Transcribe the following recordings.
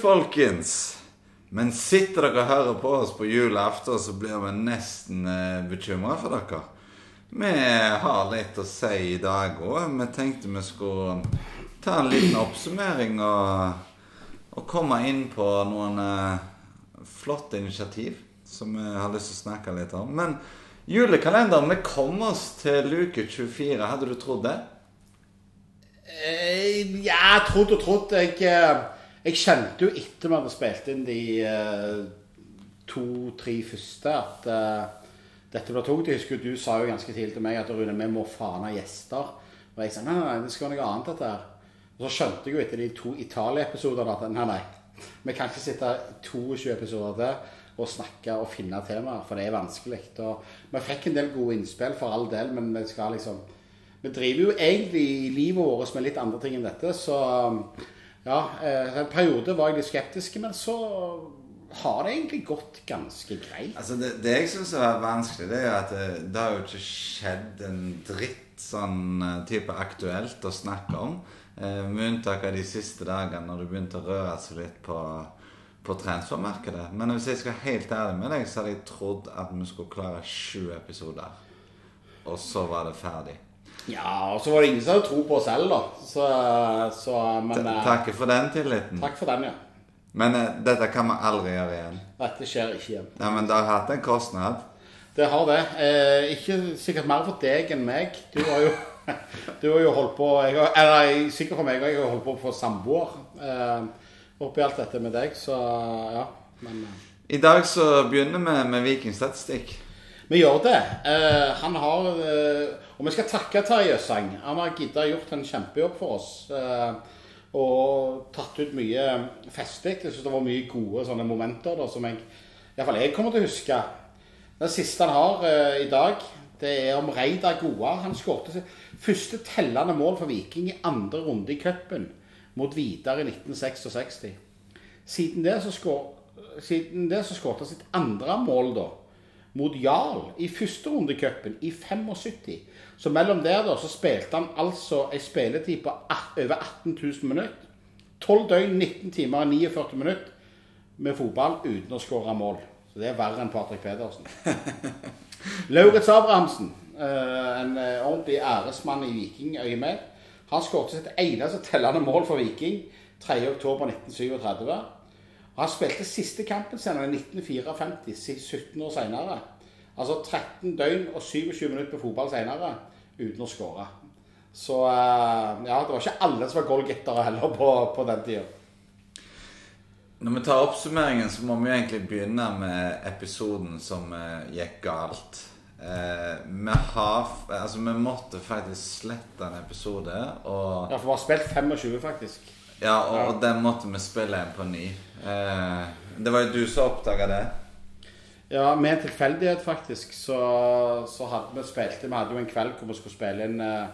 Folkens! Men sitter dere og hører på oss på julaften, så blir vi nesten eh, bekymra for dere. Vi har litt å si i dag òg. Vi tenkte vi skulle ta en liten oppsummering og, og komme inn på noen eh, flotte initiativ som vi har lyst til å snakke litt om. Men julekalenderen vi kom oss til luke 24. Hadde du trodd det? Eh, ja, trodd og trodd. Jeg, eh, jeg kjente jo etter vi hadde spilt inn de uh, to-tre første, at uh, dette ble tungt. Jeg husker du sa jo ganske tidlig til meg at Rune, vi må faen ha gjester. Og jeg sa nei, nei, det skal være noe annet dette her. Og så skjønte jeg jo etter de to Italia-episodene at nei, nei. Vi kan ikke sitte 22 episoder til og snakke og finne temaer, for det er vanskelig. Og vi fikk en del gode innspill, for all del, men vi skal liksom Vi driver jo egentlig livet vårt med litt andre ting enn dette, så ja. eh, En periode var jeg litt skeptisk, men så har det egentlig gått ganske greit. Altså det, det jeg syns er vanskelig, det er at det, det har jo ikke skjedd en dritt sånn eh, type aktuelt å snakke om. Eh, med unntak av de siste dagene når det begynte å røre seg litt på, på transfermarkedet. Men hvis jeg skal helt ærlig med deg, så hadde jeg trodd at vi skulle klare sju episoder. Og så var det ferdig. Ja, og så var det ingen som hadde tro på oss selv, da. Så, så men eh, Takk for den tilliten. Takk for den, ja. Men eh, dette kan vi aldri gjøre igjen. Dette skjer ikke igjen. Ja, Men det har hatt en kostnad. Det har det. Eh, ikke sikkert mer for deg enn meg. Du har jo, du har jo holdt på jeg har, Eller sikkert for meg òg. Jeg har holdt på å få samboer eh, oppi alt dette med deg, så ja. Men eh, I dag så begynner vi med vikingstatistikk. Vi gjør det. Eh, han har eh, Og vi skal takke Terje Øsang. Han har giddet gjort en kjempejobb for oss. Eh, og tatt ut mye festlig. Jeg syns det var mye gode sånne momenter da, som jeg iallfall jeg kommer til å huske. Det siste han har eh, i dag, det er om Reidar Goa. Han skåret første tellende mål for Viking i andre runde i cupen mot Vidar i 1966. Siden det så skår- siden det så skåret han sitt andre mål da mot Jarl i første runde i cupen i 75. Så mellom der da så spilte han altså ei spilletid på over 18 000 minutter. 12 døgn, 19 timer og 49 minutter med fotball uten å skåre mål. Så det er verre enn Patrick Pedersen. Lauritz Abrahamsen, eh, en eh, ordentlig æresmann i Viking øyemed, han skåret sitt eneste tellende mål for Viking 3.10.1937. Han spilte siste kampen sin i 1954, si- 17 år senere. Altså 13 døgn og 27 minutter på fotball senere uten å skåre. Så eh, ja, det var ikke alle som var goalgettere heller på, på den tida. Når vi tar oppsummeringen, så må vi egentlig begynne med episoden som eh, gikk galt. Eh, vi har Altså, vi måtte faktisk slette en episode, og Ja, for vi har spilt 25, faktisk. Ja, og, og den måtte vi spille på ny. Eh, det var jo du som oppdaga det. Ja, med en tilfeldighet, faktisk, så, så hadde vi spilt Vi hadde jo en kveld hvor vi skulle spille inn eh,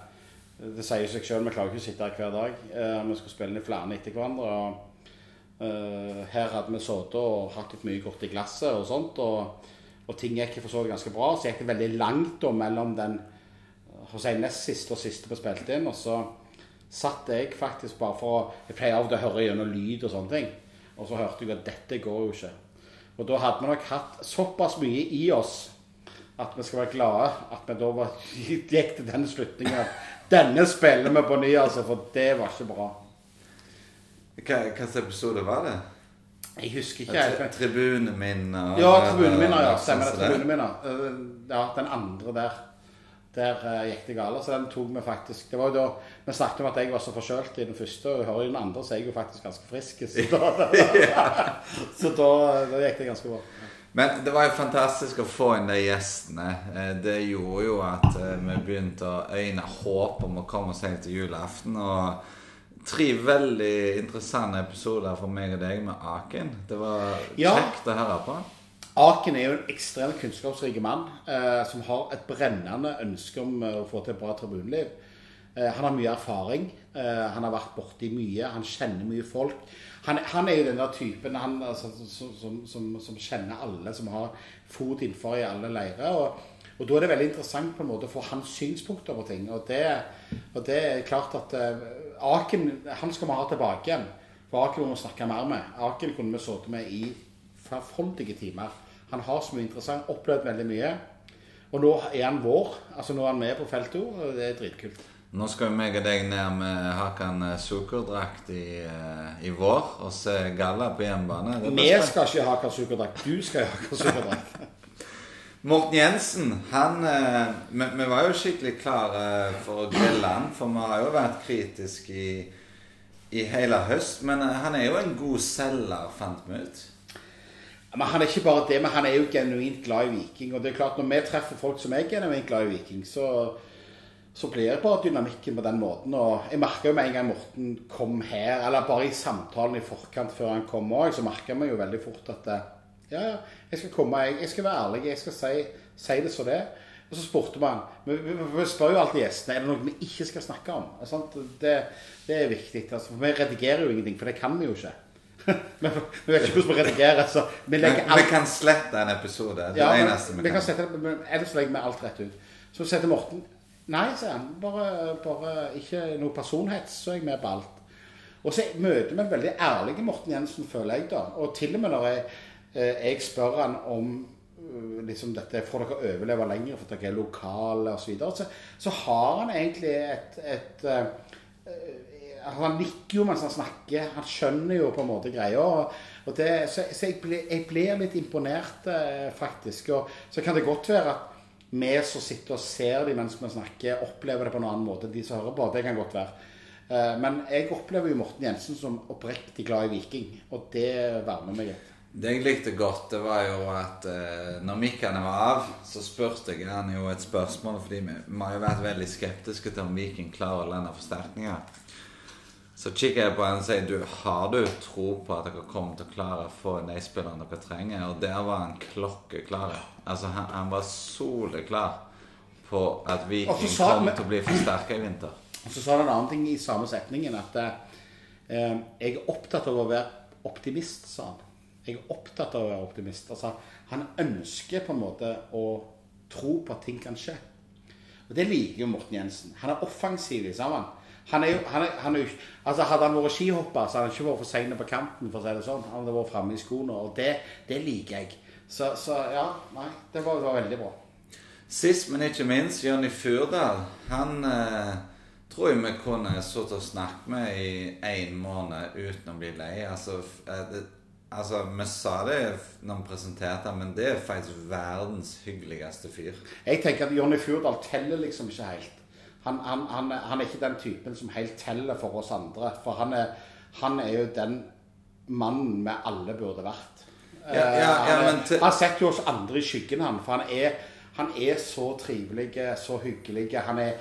Det sier seg sjøl, vi klarer ikke å sitte her hver dag. Eh, Vi skulle spille inn flere etter hverandre. og eh, Her hadde vi sittet og hatt litt mye godt i glasset og sånt. Og, og ting gikk for så vidt ganske bra. Så gikk det veldig langt da mellom den hos jeg, si, nest siste og siste vi spilte inn. Og så satt jeg faktisk bare for å Jeg pleier av og til å høre gjennom lyd og sånne ting. Og så hørte jeg at dette går jo ikke. Og da hadde vi nok hatt såpass mye i oss at vi skal være glade at vi da var, gikk til den slutningen at denne spiller vi på ny, altså, for det var ikke bra. Hvilken episode var det? Jeg husker ikke men- Tribuneminner Ja, tribuneminner, ja. Stemmer det. sånn. Tribuneminner. Eh, Ja, den andre der. Der uh, gikk det galt. Så den tok vi faktisk Det var jo da Vi snakket om at jeg var så forkjølt i den første, og hører i den andre så er jeg jo faktisk ganske frisk. Så da, så da, da gikk det ganske bra. Men det var jo fantastisk å få inn de gjestene. Eh, Det gjorde jo at eh, vi begynte å øyne håp om å komme oss helt til julaften. Og tre veldig interessante episoder for meg og deg med Aken. Det var Ja. kjekt å høre på. Aken er jo en ekstremt kunnskapsrik mann eh, som har et brennende ønske om eh, å få til et bra tribuneliv. Eh, han har mye erfaring. Eh, han har vært borti mye. Han kjenner mye folk. Han, han er jo den der typen han, altså, som, som, som, som kjenner alle, som har fot innenfor i alle leirer. Og, og da er det veldig interessant på en måte å få hans synspunkter på ting. Og det, og det er klart at eh, Aken han skal vi ha tilbake igjen. For Aken må vi snakke mer med. Aken kunne vi sittet med i flerfoldige timer. Han har så mye interessant, opplevd veldig mye. Og nå er han vår. altså Nå er han med på feltet og det er dritkult. Nå skal meg og deg ned med Hakan Sukkerdrakt i, eh, i vår og se Galla på hjemmebane. Vi skal ikke ha Kasukerdrakt. Du skal ha Kasukerdrakt. Morten Jensen, han eh, vi, vi var jo skikkelig klare for å grille han, for vi har jo vært kritiske i, i hele høst. Men eh, han er jo en god selger, fant vi ut. Men han er ikke bare det, men han er jo genuint glad i Viking. Og det er klart, når vi treffer folk som er genuint glad i Viking, så, så blir det bare dynamikken på den måten. Og jeg merka jo med en gang Morten kom her, eller bare i samtalen i forkant før han kom òg, så merka vi jo veldig fort at ja, ja, jeg skal komme, jeg, jeg skal være ærlig, jeg skal si, si det som det er. Og så spurte man Vi, vi, spør jo alltid gjestene er det noe vi ikke skal snakke om. Det, det er viktig. Altså, for vi redigerer jo ingenting, for det kan vi jo ikke. vi, vet ikke hvordan vi redigerer, så vi legger vi kan slette en episode. Det er ja, eneste vi vi kan sette men ellers legger vi alt rett ut. Så setter Morten Nei, sier han. Bare, bare ikke noe personhets, så er jeg med på alt. Og så møter vi en veldig ærlig Morten Jensen, føler jeg, da. Og til og med når jeg, eh, jeg spør han om eh, liksom dette Får dere overleve lenger for dere er lokale osv., så, videre, så så har han egentlig et, et eh, eh, Han nikker jo mens han snakker. Han skjønner jo på en måte greia. og- det, så så jeg, blir, jeg ble, litt imponert, eh, faktisk. Og så kan det godt være at vi som sitter og ser de mens vi snakker, opplever det på en annen måte enn de som hører på. Det kan godt være. Eh, Men jeg opplever jo Morten Jensen som oppriktig glad i Viking, og det varmer meg litt. Det jeg likte godt, det var jo at eh, når mikkene var av, så spurte jeg han jo et spørsmål, fordi vi, vi har jo vært veldig skeptiske til om Viking klarer å lande forsterkninger. Så kikker jeg på han og sier du, har du tro på at dere kommer til å klare å få nei-spilleren dere trenger? Og der var han klokkeklar. Altså, han, han var soleklar på at Viking kom til å bli forsterka i vinter. Og så sa han en annen ting i samme setningen, at eh, jeg er opptatt av å være optimist, sa han. Jeg er opptatt av å være optimist. Altså, han ønsker på en måte å tro på at ting kan skje. Og det liker jo Morten Jensen. Han er offensiv i sammen. Han er jo, han er, han er jo, altså Hadde han vært skihopper, så hadde han ikke vært for sein på kanten. for å si det sånn. Han hadde vært framme i skoene, og det, det liker jeg. Så, så ja, nei, det var, det var veldig bra. Sist, men ikke minst, Jonny Furdal. Han eh, tror jeg vi kunne sittet og snakket med i én måned uten å bli lei. Altså, eh, det, altså, vi sa det når vi presenterte ham, men det er faktisk verdens hyggeligste fyr. Jeg tenker at Jonny Furdal teller liksom ikke helt. Han, han, han, han er ikke den typen som helt teller for oss andre. For han er, han er jo den mannen vi alle burde vært. Ja, ja, ja, Eh, han, er- men til- han setter jo oss andre i skyggen, han. For han er, han er så trivelig, så hyggelig. Han, er,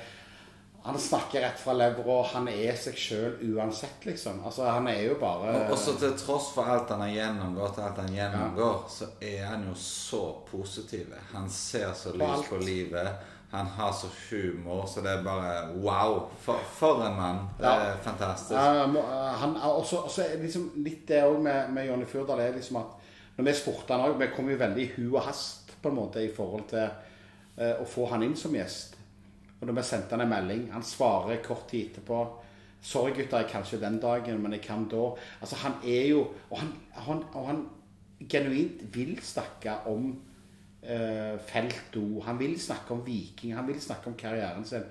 han snakker rett fra levra. Han er seg sjøl uansett, liksom. Altså, han er jo bare Og også til tross for alt han har gjennomgått, alt han gjennomgår, så er han jo så positiv. Han ser så lyst på livet. Han har så humor, så det er bare wow. For, for en mann. Det er. Ja, fantastisk. han, er også, også er liksom litt det òg med, med Jonny Furdal er liksom at når vi spurte han òg Vi kom jo veldig i hu og hast på en måte i forhold til eh, å få han inn som gjest. Og når vi sendte han en melding Han svarer kort tid etterpå. 'Sorry, gutter, jeg kan ikke den dagen, men jeg kan da.' Altså, han er jo Og han, han, og han genuint vil snakke om eh, felto. Han vil snakke om Viking. Han vil snakke om karrieren sin.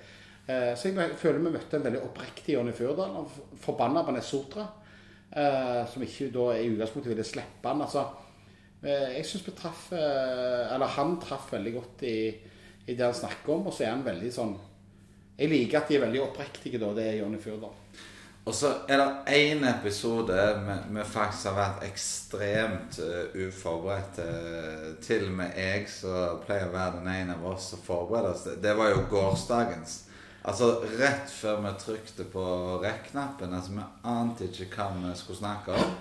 Eh, så jeg føler vi møtte en veldig oppriktig Jonny Furdal. Han forbanna på Nessotra, eh, som ikke da i utgangspunktet ville slippe han. Altså, jeg syns vi traff Eller han traff veldig godt i, i det han snakker om, og så er han veldig sånn Jeg liker at de er veldig oppriktige, da. Det er Jonny Furdal. Og så er det én episode vi, faktisk har vært ekstremt uh, uforberedt til. Til med jeg som pleier å være den ene av oss som forbereder oss. Det var jo gårsdagens. Altså rett før vi trykte på rekk-knappen, altså vi ante ikke hva vi skulle snakke om,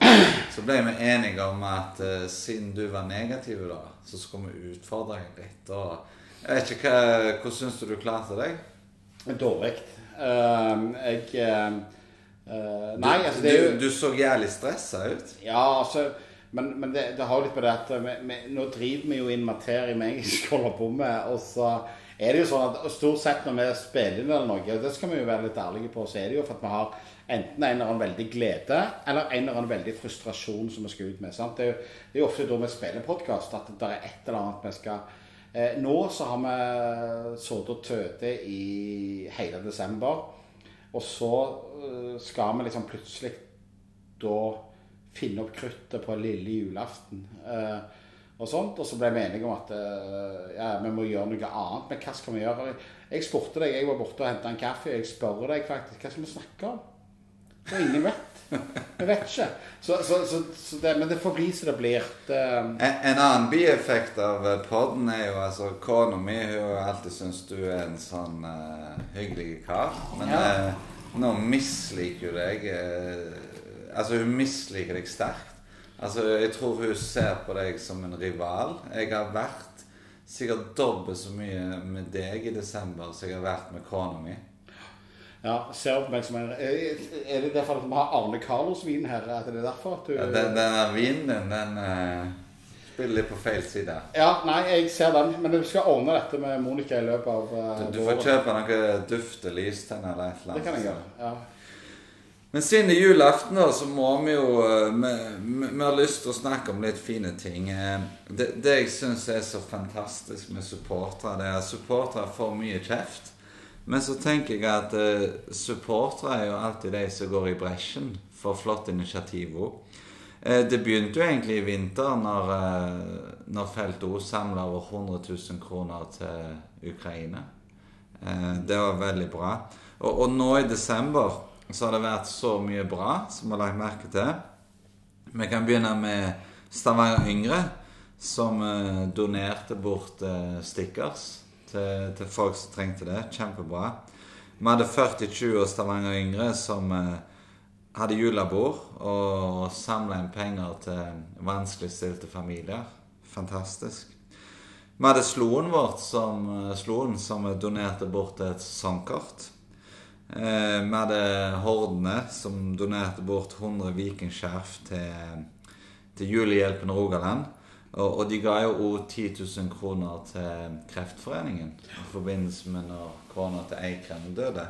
så ble vi enige om at uh, siden du var negativ da, så skulle vi utfordre deg litt. Og jeg vet ikke hva, Hvordan syns du du klarte deg? Dårlig. Uh, jeg eh, nei, du, altså det er jo du, du så jævlig stressa ut. Ja, altså Men, men det, det har jo litt med det at vi, vi, nå driver vi jo inn materie vi egentlig Holder holde på med. Og så er det jo sånn at stort sett når vi spiller inn eller noe, det skal vi jo være litt ærlige på, så er det jo for at vi har enten en eller annen veldig glede eller en eller annen veldig frustrasjon som vi skal ut med. sant? Det er jo, det er jo ofte da vi spiller podkast at det er et eller annet vi skal eh, Nå så har vi sittet og tøtt i hele desember, og så eh, skal vi liksom plutselig da finne opp kruttet på lille julaften. Eh, og sånt, og så ble vi enige om at eh, ja, vi må gjøre noe annet. Men hva skal vi gjøre? Jeg spurte deg, jeg var borte og henta en kaffe. Jeg spør deg faktisk hva skal vi snakke om. Og ingen vet. Vi vet ikke. Så, så, så, så det, men det får bli som det blir. Det, En, en annen bieffekt av podden er jo altså Kona mi har alltid syntes du er en sånn uh, hyggelig kar. Men Ja. uh, nå misliker hun deg uh, Altså, hun misliker deg sterkt. Altså, jeg tror hun ser på deg som en rival. Jeg har vært sikkert dobbelt så mye med deg i desember som jeg har vært med kona mi. Ja, ser på meg som en Er er det derfor at vi har Arne Carlos-vin her? At det er derfor at du Ja, den, denne vinen den uh, spiller litt på feil side. Ja, nei, jeg ser den. Men du skal ordne dette med Monica i løpet av Du, uh, du får kjøpe noe duft og lystenner eller et eller annet. Det kan jeg gjøre. ja. Men siden det er julaften, da, så må vi jo eh, Vi, vi, har lyst til å snakke om litt fine ting. Eh, Det, det jeg syns er så fantastisk med supportere, det er at supportere får mye kjeft. Men så tenker jeg at uh, supportere er jo alltid de som går i bresjen for flotte initiativ òg. Eh, det begynte jo egentlig i vinter når, uh, når Felt O samla over 100 000 kroner til Ukraina. Uh, det var veldig bra. Og, og nå i desember så har det vært så mye bra som vi har lagt merke til. Vi kan begynne med Stavanger Yngre, som donerte bort stickers til, til folk som trengte det. Kjempebra. Vi hadde 40-20 år Stavanger Yngre som eh, hadde julebord og samla inn penger til vanskeligstilte familier. Fantastisk. Vi hadde Sloen vårt som, eh, Sloen som donerte bort et sesongkort. Eh, vi hadde Hordene som donerte bort 100 vikingskjerf til, til Julehjelpen Rogaland. Og, og de ga jo òg 10 000 kroner til Kreftforeningen i forbindelse med når kona til Eikrem døde.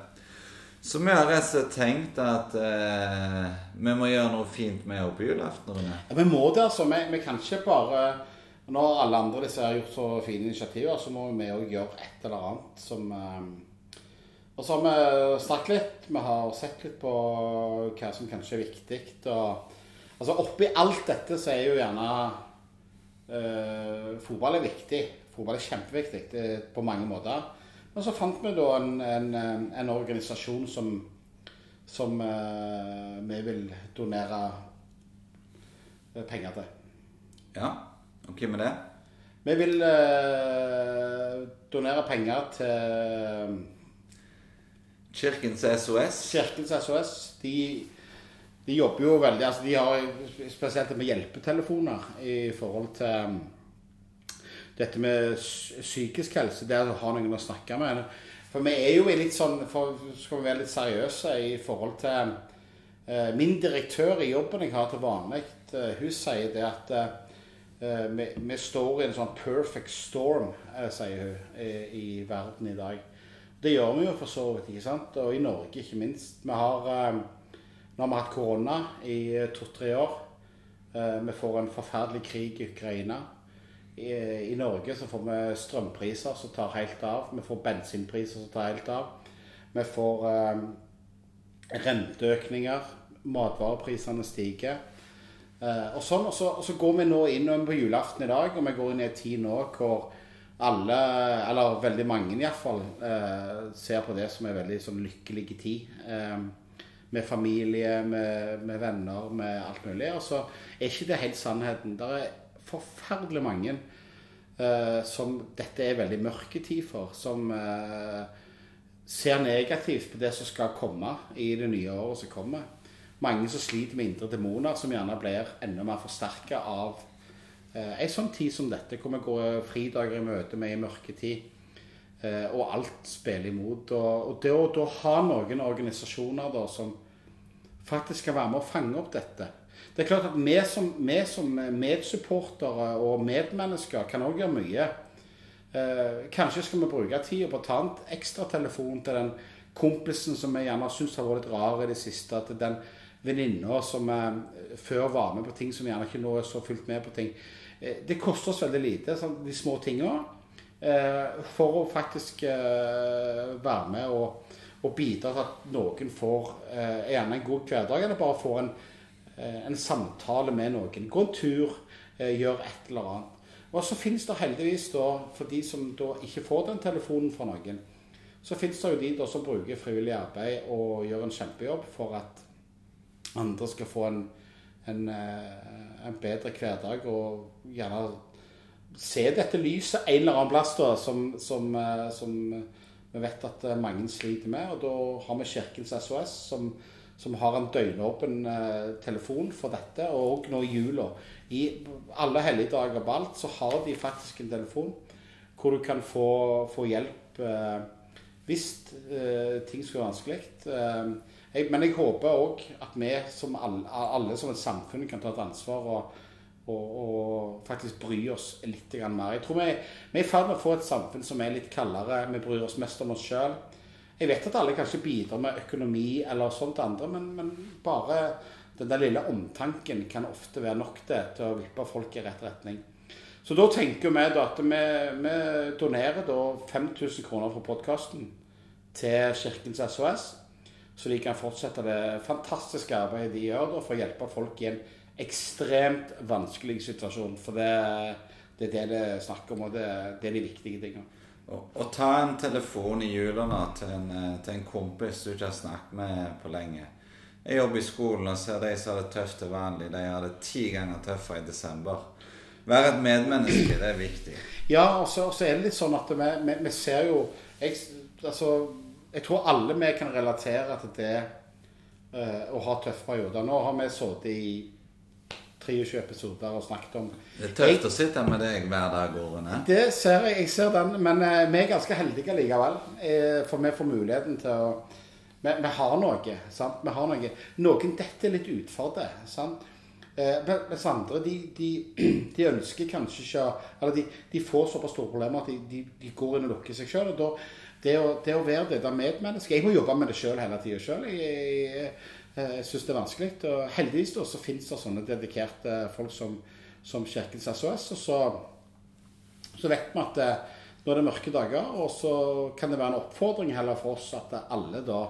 Så vi har rett og slett tenkt at eh, vi må gjøre noe fint med henne på julaften. Ja, vi må det, altså. Vi, vi kan ikke bare Når alle andre disse har gjort så fine initiativer, så må vi òg gjøre et eller annet som eh, Og så har vi snakket litt. Vi har sett litt på hva som kanskje er viktig. Og, altså Oppi alt dette så er jo gjerne eh, Fotball er viktig. Fotball er kjempeviktig det er på mange måter. Men så fant vi da en, en, en organisasjon som, som uh, vi vil donere eh, penger til. Ja, og hvem er det? Vi vil uh, donere penger til Kirkens SOS. Kirkens SOS. De, de jobber jo veldig altså De har spesielt med hjelpetelefoner i forhold til um, dette med psykisk helse. Det å ha noen å snakke med. For vi er jo litt sånn for, Skal vi være litt seriøse i forhold til eh, Min direktør i jobben jeg har til vanlig, eh, hun sier det at eh, vi, vi står i en sånn perfect storm, sier hun, i, i verden i dag. Det gjør vi jo for så vidt, ikke sant? Og i Norge ikke minst. Vi har, eh, nå har vi hatt korona i eh, to-tre år. Eh, Vi får en forferdelig krig i Ukraina. I, I Norge så får vi strømpriser som tar helt av. Vi får bensinpriser som tar helt av. Vi får eh, renteøkninger. Matvareprisene stiger. Eh, og, sånn, og, så, og så går vi nå inn på julaften i dag, og vi går inn i en tid nå hvor alle, eller veldig mange iallfall, eh, ser på det som en veldig sånn lykkelig tid. Eh, med familie, med, med venner, med alt mulig. Og så er ikke det helt sannheten. Det er forferdelig mange uh, som dette er veldig mørke tid for. Som uh, ser negativt på det som skal komme i det nye året som kommer. Mange som sliter med indre demoner, som gjerne blir enda mer forsterka av uh, en sånn tid som dette, hvor vi går fridager i møte med i mørketid. Eh, og alt spiller imot. Og, og det å da ha noen organisasjoner da som faktisk skal være med å fange opp dette Det er klart at vi som, vi som medsupportere og medmennesker kan òg gjøre mye. Eh, kanskje skal vi bruke tida på å ta en ekstratelefon til den kompisen som vi gjerne syns har vært litt rar i det siste. Til den venninna som eh, før var med på ting som gjerne ikke nå er så fulgt med på ting. Eh, det koster oss veldig lite, sånn, de små tinga, eh, for å faktisk eh, være med og, og bidra til at noen får eh, gjerne en god hverdag, eller bare får en, en samtale med noen. Gå en tur, gjør et eller annet. Og så finnes det heldigvis, da, for de som da ikke får den telefonen fra noen, så finnes det jo de da som bruker frivillig arbeid og gjør en kjempejobb for at andre skal få en, en, eh, en bedre hverdag og gjerne se dette lyset en eller annen plass da, som, som, eh, som vi vet at eh, mange sliter med. Og da har vi Kirkens SOS, som, som har en døgnåpen eh, telefon for dette. Og nå i jula i alle helligdager på alt så har de faktisk en telefon hvor du kan få, få hjelp eh, hvis ting skulle være vanskelig. Men jeg håper òg at vi som alle, alle, som et samfunn kan ta et ansvar og, og, og faktisk bry oss litt mer. Jeg tror vi, vi er i ferd med å få et samfunn som er litt kaldere. Vi bryr oss mest om oss sjøl. Jeg vet at alle kanskje bidrar med økonomi eller sånt andre, men, men bare den der lille omtanken kan ofte være nok det til å vippe folk i rett retning. Så da tenker vi da at vi, vi donerer da 5000 kroner fra podkasten til Kirkens SOS, så de kan fortsette det fantastiske arbeidet de gjør da, for å hjelpe folk i en ekstremt vanskelig situasjon. For det, det er det det er snakk om, og det, det er de viktige tingene. Å ta en telefon i julene til en, til en kompis du ikke har snakket med på lenge jeg jobber i skolen og ser de som har det tøft til vanlig, de har det ti ganger tøffere i desember. Være et medmenneske, det er viktig. Ja, og så, er det litt sånn at vi, vi, vi ser jo jeg, altså, jeg tror alle vi kan relatere til det uh, å ha tøffe perioder. Nå har vi sittet i 23 episoder og snakket om Det er tøft jeg, å sitte med deg hver dag, Årene. Det ser jeg. Jeg ser den. Men uh, vi er ganske heldige likevel. Uh, for vi får muligheten til å vi, vi, har noe. sant? Vi har noe. Noen detter litt utfor det. sant? Eh, mens andre de, de, de, ønsker kanskje ikke Eller de, de får såpass store problemer at de, de går inn og lukker seg sjøl. Det, det, å være det der medmennesket Jeg må jobbe med det sjøl hele tida sjøl. Jeg, jeg, syns det er vanskelig. Og heldigvis da, så finnes det sånne dedikerte folk som, som Kirkens SOS. Og så, så vet vi at eh, nå er det mørke dager, og så kan det være en oppfordring heller for oss at alle da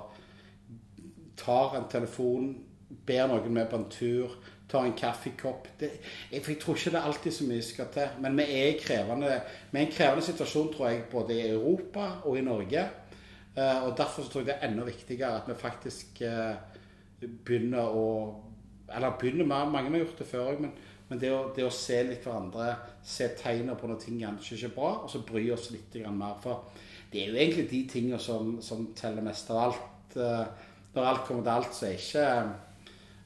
tar en telefon, ber noen med på en tur, tar en kaffekopp. Det, jeg, jeg, tror ikke det er alltid så mye skal til. Men vi er, krevende, vi er i en krevende situasjon, tror jeg, både i Europa og i Norge. Og Derfor tror jeg det er enda viktigere at vi faktisk begynner å Eller begynner mer, mange har gjort det før òg, men, men det, å, det, å, se litt hverandre, se tegner på når ting kanskje ikke er bra, og så bry oss litt mer. For det er jo egentlig de tingene som, som teller mest av alt. Uh, når alt kommer til alt, så er ikke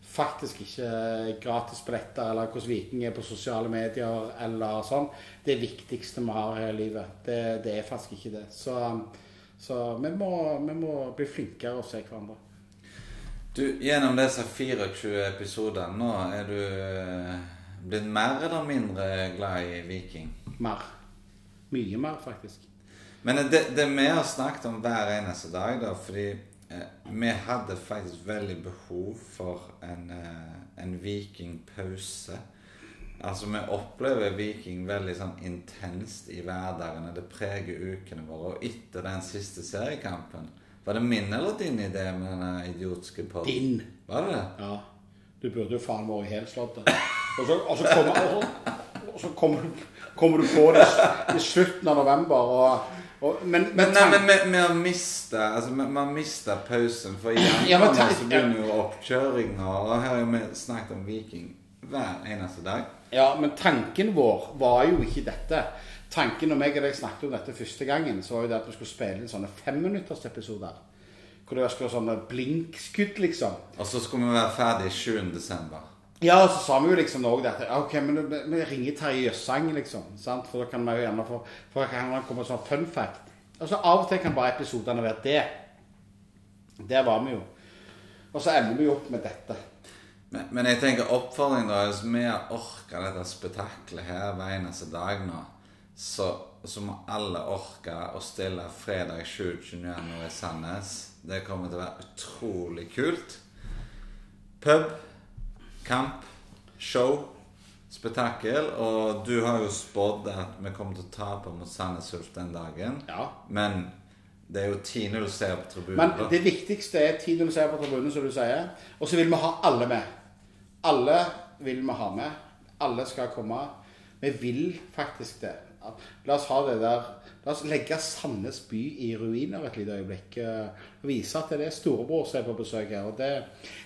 faktisk ikke gratisbilletter eller hvordan Viking er på sosiale medier eller sånn, det viktigste vi har her i livet. Det, det er faktisk ikke det. Så, så vi, må, vi, må, bli flinkere å se hverandre. Du, Gjennom disse 24 episodene nå, er du eh, blitt mer eller mindre glad i Viking? Mer. Mye mer, faktisk. Men det, det vi har snakket om hver eneste dag, da, fordi Eh, vi hadde faktisk veldig behov for en, eh, en vikingpause. Altså, vi opplever Viking veldig sånn intenst i hverdagene. Det preger ukene våre. Og etter den siste seriekampen Var det min eller din idé med denne idiotiske podden? Din. Var det? Ja. Du burde jo faen vært helslått. Og så, og så kommer, og så kommer, kommer, du på det i slutten av november. og og, men, men, nei, men vi, vi har mista altså, vi, vi, har mista pausen. For i ja, så begynner jo oppkjøringa. Og her har vi snakket om Viking hver eneste dag. Ja, men tanken vår var jo ikke dette. Tanken når jeg og deg snakket om dette første gangen, så var jo det at vi skulle spille inn sånne femminuttersepisoder. Hvor det skulle være sånne blinkskudd, liksom. Og så skulle vi være ferdig 7. desember. Ja, så sa vi jo liksom òg dette. Ok, men vi ringer Terje Jøssang, liksom. Sant? For da kan vi jo gjerne få For da kan han komme sånn fun fact. Og så Av og til kan bare episodene være det. Der var vi jo. Og så ender vi jo opp med dette. Men, men jeg tenker oppfordringen da Hvis vi har orka dette spetakkelet her hver eneste dag nå, så, så må alle orke å stille fredag 27. januar i Sandnes. Det kommer til å være utrolig kult. Pub, kamp, show, spetakkel. Og du har jo spådd at vi kommer til å tape mot Sandnes Ulf den dagen. Ja. Men det er jo 10-0 ser på tribunen. Men det viktigste er tiden du ser på tribunen, som du sier. Og så vil vi ha alle med. Alle vil vi ha med. Alle skal komme. Vi vil faktisk det. La oss ha det der La oss legge Sandnes by i ruiner et lite øyeblikk. eh, Og vise at det er storebror som er på besøk her. Og det,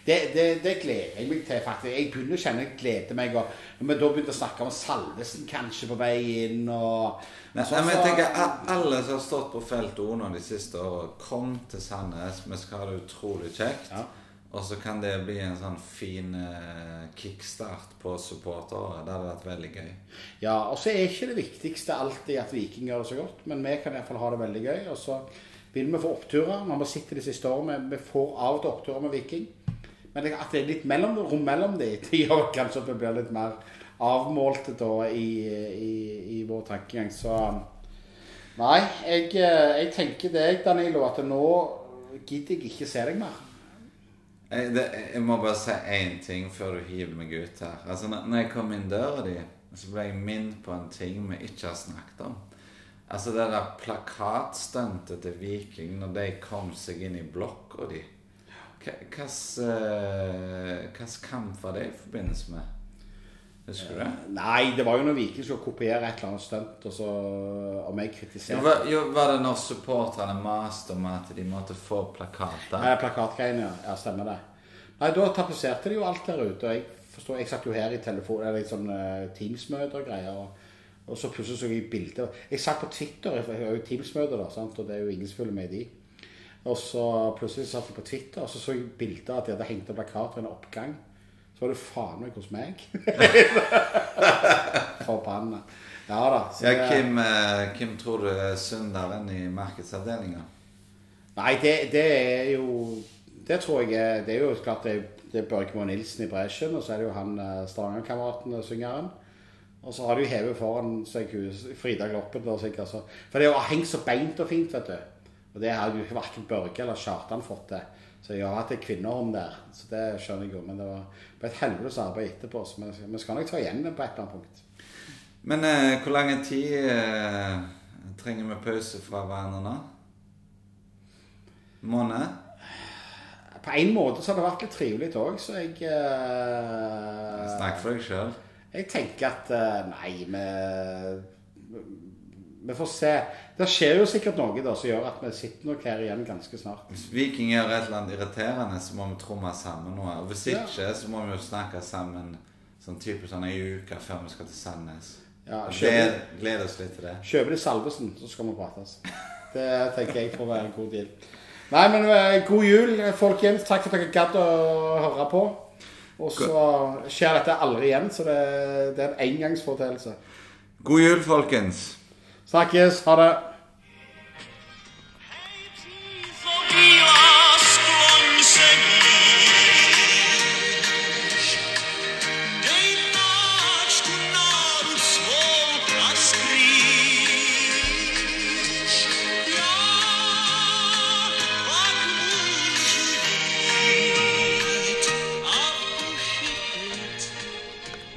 det, det, det gleder jeg meg til, faktisk. Jeg begynner å kjenne jeg gleder meg. Og vi da begynte å snakke om Salvesen kanskje på vei inn og Nei, så- men jeg tenker Alle som har stått på felt O de siste årene, kom til Sandnes. Vi skal ha det utrolig kjekt. Ja. Og så kan det bli en sånn fin eh, kickstart på supportere. Det hadde vært veldig gøy. Ja, og så er ikke det viktigste alltid at Viking gjør det så godt, men vi kan iallfall ha det veldig gøy. Og så vil vi få oppturer. Vi har sett det de siste årene, vi får av og til oppturer med Viking. Men at det er litt mellom, rom mellom de, det gjør kanskje at vi blir litt mer avmålte da i, i, i vår tankegang. Så Nei, jeg, eh, jeg tenker deg, Danilo, at nå gidder jeg ikke se deg mer. Jeg, det, jeg må bare si én ting før du hiver meg ut her. Altså, når jeg kom inn døra di, så ble jeg minnet på en ting vi ikke har snakket om. Altså det der plakatstuntet til Viking når de kom seg inn i blokka di. Hvilken kamp var det i forbindelse med? Husker du det? Nei, det var jo når Viking skulle kopiere et eller annet stunt, og så om jeg kritiserte var, jo, var det når supporterne maste om at de måtte få plakater? Nei, plakatgreiene, ja. ja. Stemmer det. Nei, da tapetserte de jo alt der ute. og Jeg forstår, jeg satt jo her i telefon, eller i sånn uh, Teams-møter og greier. Og, og så plutselig så jeg bilder. Jeg satt på Twitter, jeg har jo Teams-møter, da, sant? og det er jo ingen som følger med i de. Og så plutselig satt jeg på Twitter, og så så jeg bilder at de hadde hengt opp plakater i en oppgang. Så var det faen meg hos meg. Forbanna. Ja da. Ja, hvem, Kim, eh, Kim tror du er synderen i markedsavdelinga? Nei, det, det er jo Det tror jeg Det er jo klart det, det er Børge Nilsen i bresjen, og så er det jo han eh, Stavanger-kameraten, syngeren. Og så har de jo hevet foran seg Frida Gloppen. Da, sikkert, så. For det har hengt så beint og fint, vet du. Og det har jo verken Børge eller Kjartan fått til. Så jeg har er kvinner om der. Så det skjønner jeg jo. Men det var et helvetes arbeid etterpå. Så vi, vi skal nok ta igjen det på et eller annet punkt. Men eh, hvor lang tid eh, trenger vi pause fra hverandre nå? Måned? På en måte så har det vært litt trivelig òg, så jeg eh, Snakk for deg sjøl. Jeg tenker at eh, Nei, vi Vi får se. Det skjer jo sikkert noe da som gjør at vi sitter nok her igjen ganske snart. Hvis Viking gjør et eller annet irriterende, så må vi tromme sammen nå. Og hvis Ja. ikke, så må vi jo snakke sammen sånn type sånn ei uke før vi skal til Sandnes. Ja, Gled, gleder oss litt til det. Kjøper de Salvesen, så skal vi prates. Det tenker jeg får være en god deal. Nei, men eh, god jul, folkens. Takk for at dere gadd å høre på. Og så skjer dette aldri igjen, så det, det er en engangsforeteelse. God jul, folkens. Snakkes. Ha det.